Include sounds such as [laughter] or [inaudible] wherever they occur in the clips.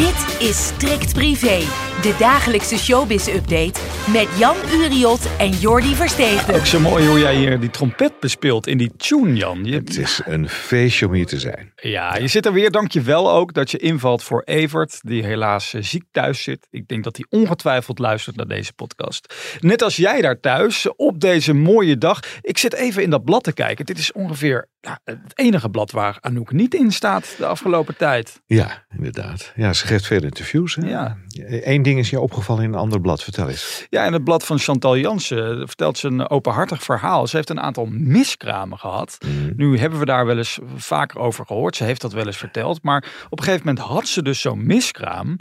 Dit is Strikt Privé, de dagelijkse showbiz-update met Jan Uriot en Jordi Versteegde. Ook zo mooi hoe jij hier die trompet bespeelt in die tune, Jan. Je, Het is een feestje om hier te zijn. ja, je zit er weer. Dank je wel ook dat je invalt voor Evert, die helaas eh, ziek thuis zit. Ik denk dat hij ongetwijfeld luistert naar deze podcast. Net als jij daar thuis, op deze mooie dag. Ik zit even in dat blad te kijken. Dit is ongeveer ja, het enige blad waar Anouk niet in staat de afgelopen tijd. Ja, inderdaad. Ja, ze geeft veel interviews. Hè? Ja. Eén ding is je opgevallen in een ander blad. Vertel eens. Ja, in het blad van Chantal Jansen eh, vertelt ze een openhartig verhaal. Ze heeft een aantal miskramen gehad. Nu hebben we daar wel eens vaker over gehoord. Ze heeft dat wel eens verteld. Maar op een gegeven moment had ze dus zo'n miskraam.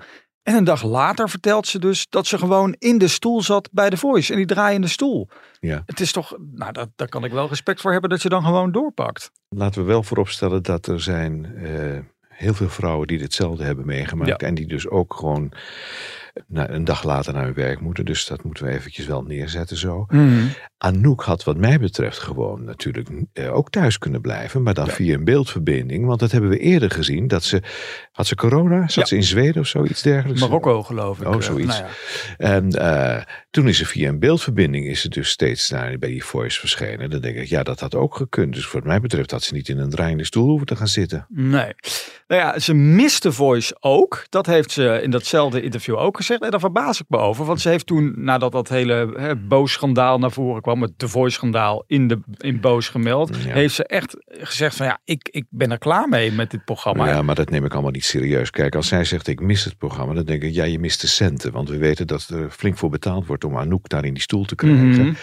En een dag later vertelt ze dus dat ze gewoon in de stoel zat bij de Voice. En die draaiende stoel. Ja. Het is toch, nou, dat, daar kan ik wel respect voor hebben dat je dan gewoon doorpakt. Laten we wel vooropstellen dat er zijn eh, heel veel vrouwen die hetzelfde hebben meegemaakt. Ja. En die dus ook gewoon een dag later naar hun werk moeten. Dus dat moeten we eventjes wel neerzetten zo. Anouk had wat mij betreft gewoon natuurlijk eh, ook thuis kunnen blijven. Maar dan via een beeldverbinding. Want dat hebben we eerder gezien. Dat ze, had ze corona? Zat Ja. ze in Zweden of zoiets dergelijks? Marokko geloof ik. Oh, Eh, zoiets. nou ja. En eh, toen is ze via een beeldverbinding is ze dus steeds naar, bij die voice verschenen. Dan denk ik, ja, dat had ook gekund. Dus wat mij betreft had ze niet in een draaiende stoel hoeven te gaan zitten. Nee. Nou ja, ze miste Voice ook. Dat heeft ze in datzelfde interview ook gezegd. En daar verbaas ik me over. Want ze heeft toen, nadat dat hele hè, Boos-schandaal naar voren kwam, het The Voice-schandaal in, de, in Boos gemeld, Ja. heeft ze echt gezegd van ja, ik, ik ben er klaar mee met dit programma. ja, maar dat neem ik allemaal niet serieus. Kijk, als zij zegt ik mis het programma, dan denk ik, ja, je mist de centen. Want we weten dat er flink voor betaald wordt om Anouk daar in die stoel te krijgen. Mhm.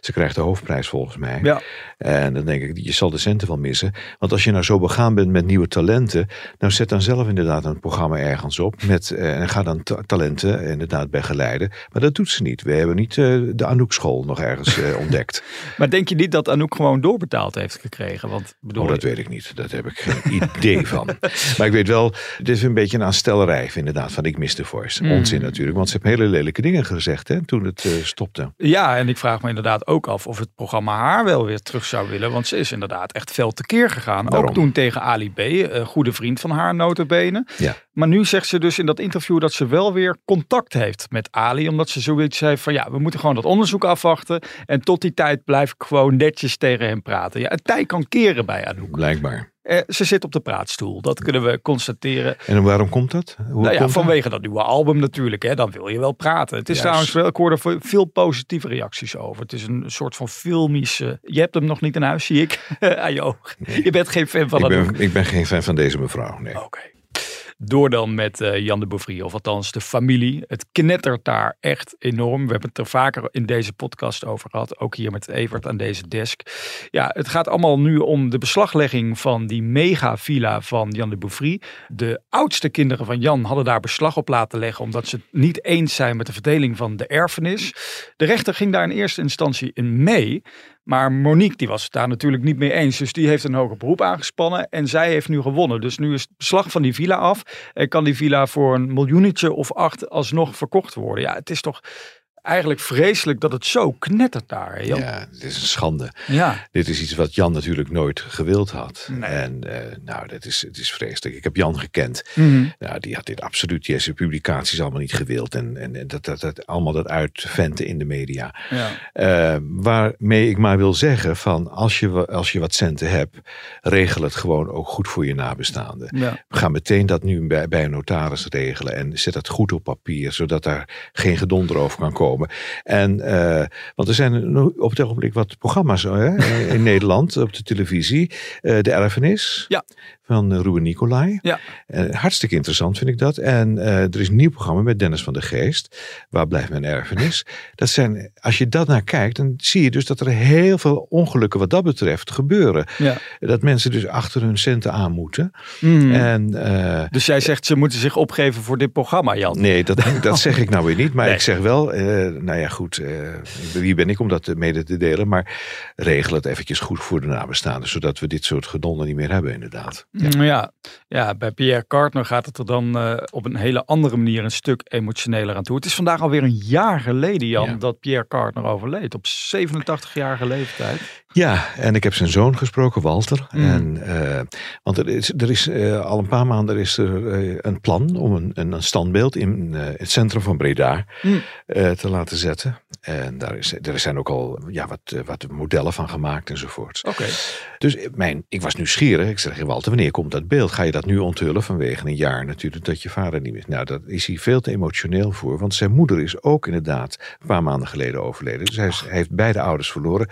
Ze krijgt de hoofdprijs volgens mij. Ja. En dan denk ik, je zal de centen wel missen. Want als je nou zo begaan bent met nieuwe talenten, nou zet dan zelf inderdaad een programma ergens op. Met, eh, en ga dan ta- talenten inderdaad begeleiden. Maar dat doet ze niet. We hebben niet eh, de Anouk school nog ergens eh, [laughs] ontdekt. Maar denk je niet dat Anouk gewoon doorbetaald heeft gekregen? Want bedoel, Oh, dat weet ik niet. Daar heb ik geen idee van. [laughs] Maar ik weet wel, dit is een beetje een aanstellerij inderdaad van ik mis de voice. Mm. Onzin natuurlijk, want ze hebben hele lelijke dingen gezegd hè, toen het eh, stopte. Ja, en ik vraag me inderdaad ook af of het programma haar wel weer terug zou willen. Want ze is inderdaad echt fel tekeer gegaan. Daarom. Ook toen tegen Ali B, een goede vriend van haar notabene. Ja. Maar nu zegt ze dus in dat interview dat ze wel weer contact heeft met Ali. Omdat ze zoiets heeft van ja, we moeten gewoon dat onderzoek afwachten. En tot die tijd blijf ik gewoon netjes tegen hem praten. Ja, het tij kan keren bij Anouk. Blijkbaar. Eh, ze zit op de praatstoel, dat kunnen we constateren. En waarom komt dat? Hoe Nou ja, komt vanwege dat nieuwe album natuurlijk, hè, dan wil je wel praten. Het is Juist. trouwens wel, ik hoorde ve- veel positieve reacties over. Het is een soort van filmische. Je hebt hem nog niet in huis, zie ik. [laughs] Aan je bent geen fan van Ik ben, ik ben geen fan van deze mevrouw. Nee. Oké. Door dan met eh, Jan de Bouvrie, of althans de familie. Het knettert daar echt enorm. We hebben het er vaker in deze podcast over gehad. Ook hier met Evert aan deze desk. Ja, het gaat allemaal nu om de beslaglegging van die mega villa van Jan de Bouvrie. De oudste kinderen van Jan hadden daar beslag op laten leggen. Omdat ze het niet eens zijn met de verdeling van de erfenis. De rechter ging daar in eerste instantie in mee. Maar Monique die was het daar natuurlijk niet mee eens. Dus die heeft een hoger beroep aangespannen. En zij heeft nu gewonnen. Dus nu is het beslag van die villa af. En kan die villa voor een miljoenetje of acht alsnog verkocht worden. Ja, het is toch eigenlijk vreselijk dat het zo knettert daar. Jan? Ja, het is een schande. ja. Dit is iets wat Jan natuurlijk nooit gewild had. Nee. En eh, nou, dat is, het is vreselijk. Ik heb Jan gekend. Mhm. Nou, die had dit absoluut, die zijn publicaties allemaal niet gewild. En, en en dat, dat, dat allemaal dat uitventen in de media. ja. Eh, waarmee ik maar wil zeggen van als je, als je wat centen hebt, regel het gewoon ook goed voor je nabestaanden. Ja. We gaan meteen dat nu bij, bij een notaris regelen en zet dat goed op papier, zodat daar geen gedonder over kan komen. En, eh, want er zijn op het ogenblik wat programma's hè, [laughs] in Nederland op de televisie. Eh, de Erfenis Ja. van Ruben Nicolai. Ja. Eh, hartstikke interessant vind ik dat. En er is een nieuw programma met Dennis van der Geest. Waar blijft mijn erfenis? Dat zijn, als je dat naar kijkt, dan zie je dus dat er heel veel ongelukken wat dat betreft gebeuren. Ja. Dat mensen dus achter hun centen aan moeten. Mhm. En Dus jij zegt ze moeten zich opgeven voor dit programma, Jan. nee, dat, dat zeg ik nou weer niet. Maar [laughs] Nee. ik zeg wel, nou ja, goed, uh, wie ben ik om dat mede te delen? Maar regel het eventjes goed voor de nabestaanden, zodat we dit soort gedonnen niet meer hebben, inderdaad. Ja, ja, ja bij Pierre Cartner gaat het er dan op een hele andere manier een stuk emotioneler aan toe. Het is vandaag alweer een jaar geleden, Jan, dat Pierre Cartner overleed. Op 87-jarige leeftijd. Ja, en ik heb zijn zoon gesproken, Walter. Mm. En, uh, want er is, er is uh, al een paar maanden is er uh, een plan om een, een standbeeld in het centrum van Breda mm. te laten zetten. En daar, is, er zijn ook al ja, wat, wat modellen van gemaakt enzovoort. Oké. Dus mijn, ik was nieuwsgierig. Ik zeg, Walter, wanneer komt dat beeld? Ga je dat nu onthullen vanwege een jaar natuurlijk dat je vader niet meer... Nou, dat is hij veel te emotioneel voor. Want zijn moeder is ook inderdaad een paar maanden geleden overleden. Dus hij, is, hij heeft beide ouders verloren.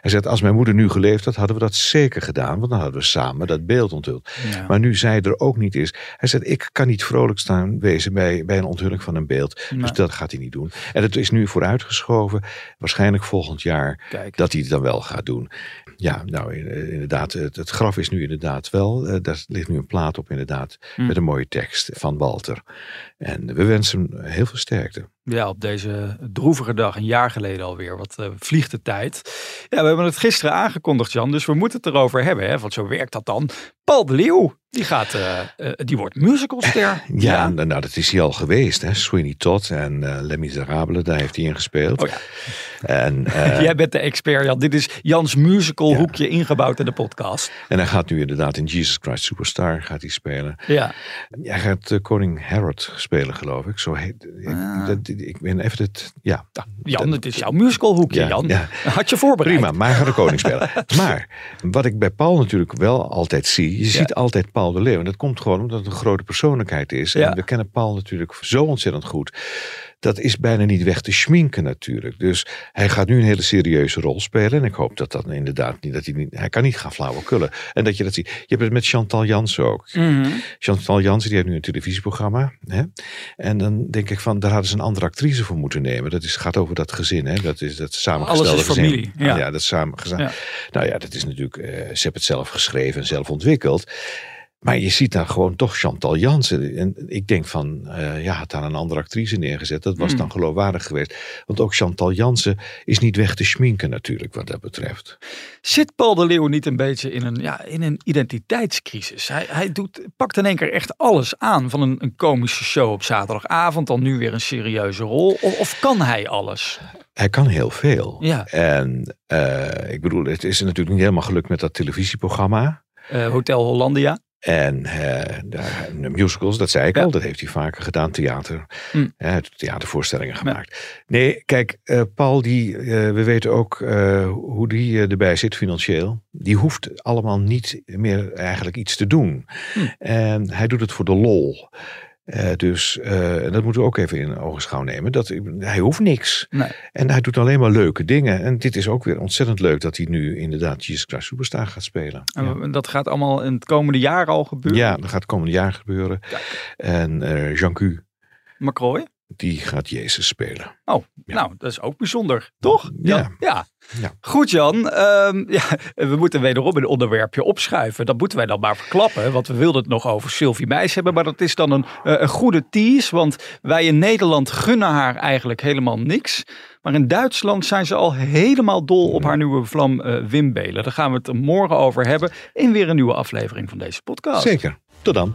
Hij zegt, als mijn moeder nu geleefd had, hadden we dat zeker gedaan. Want dan hadden we samen dat beeld onthuld. Maar nu zij er ook niet is. Hij zegt, ik kan niet vrolijk staan wezen bij, bij een onthulling van een beeld. Dus dat gaat hij niet doen. En het is nu vooruitgeschoven. Waarschijnlijk volgend jaar dat hij het dan wel gaat doen. Ja, nou inderdaad, het, het graf is nu inderdaad wel. Uh, daar ligt nu een plaat op inderdaad. Hm. Met een mooie tekst van Walter. En we wensen hem heel veel sterkte. Ja, op deze droevige dag, een jaar geleden alweer. Wat uh, vliegt de tijd. Ja, we hebben het gisteren aangekondigd, Jan. Dus we moeten het erover hebben. Hè? Want zo werkt dat dan. Paul de Leeuw, die, gaat, uh, uh, die wordt musicalster. [laughs] Ja, ja, Nou, dat is hij al geweest. Hè? Sweeney Todd en uh, Les Miserables, daar heeft hij in gespeeld. Oh, ja. en, [laughs] Jij bent de expert, Jan. Dit is Jans musical hoekje ingebouwd in de podcast. En hij gaat nu inderdaad in Jesus Christ Superstar gaat hij spelen. Ja. Hij gaat koning Herod spelen, geloof ik. Zo heet, ah. dat, ik ben even het, ja. Jan, het is jouw musicalhoekje, ja, Jan. Ja. Had je voorbereid. Prima, maar hij gaat de koning spelen. [laughs] maar wat ik bij Paul natuurlijk wel altijd zie, je ziet altijd Paul de Leeuw. En dat komt gewoon omdat het een grote persoonlijkheid is. En we kennen Paul natuurlijk zo ontzettend goed dat is bijna niet weg te schminken natuurlijk. Dus hij gaat nu een hele serieuze rol spelen. En ik hoop dat dat inderdaad niet, dat hij niet, hij kan niet gaan flauwekullen. En dat je dat ziet. Je hebt het met Chantal Jansen ook. Mhm. Chantal Jansen, die heeft nu een televisieprogramma. Hè? En dan denk ik van, daar hadden ze een andere actrice voor moeten nemen. Dat is, gaat over dat gezin, hè? Dat is dat samengestelde Alles is gezin. familie. Ja. ja, dat samengesteld. Nou ja, dat is natuurlijk, uh, ze hebben het zelf geschreven en zelf ontwikkeld. Maar je ziet daar gewoon toch Chantal Jansen. En ik denk van, uh, ja, had daar een andere actrice neergezet. Dat was hmm. dan geloofwaardig geweest. Want ook Chantal Jansen is niet weg te schminken natuurlijk wat dat betreft. Zit Paul de Leeuw niet een beetje in een, ja, in een identiteitscrisis? Hij, hij doet, pakt in één keer echt alles aan. Van een, een komische show op zaterdagavond. Dan nu weer een serieuze rol. Of, of kan hij alles? Hij kan heel veel. Ja. En uh, ik bedoel, het is natuurlijk niet helemaal gelukt met dat televisieprogramma. Uh, Hotel Hollandia. En uh, de, musicals, dat zei ik al, dat heeft hij vaker gedaan. Theater, mm. theatervoorstellingen gemaakt. Nee, kijk, uh, Paul, die, we weten ook hoe die erbij zit financieel. Die hoeft allemaal niet meer eigenlijk iets te doen. Mm. En hij doet het voor de lol. Uh, dus uh, dat moeten we ook even in ogenschouw nemen. Dat, hij hoeft niks. Nee. En hij doet alleen maar leuke dingen. En dit is ook weer ontzettend leuk dat hij nu inderdaad Jesus Christ Superstar gaat spelen. En ja. dat gaat allemaal in het komende jaar al gebeuren? Ja, dat gaat het komende jaar gebeuren. Kijk. En uh, Jean Q. McCroy? Die gaat Jezus spelen. Oh, ja. nou, dat is ook bijzonder, toch? Ja. ja. ja. Goed, Jan. Um, [laughs] ja, we moeten wederom een onderwerpje opschuiven. Dat moeten wij dan maar verklappen. Want we wilden het nog over Sylvie Meis hebben. Maar dat is dan een, een goede tease. Want wij in Nederland gunnen haar eigenlijk helemaal niks. Maar in Duitsland zijn ze al helemaal dol op haar nieuwe vlam uh, Wim Belen. Daar gaan we het morgen over hebben. In weer een nieuwe aflevering van deze podcast. Zeker. Tot dan.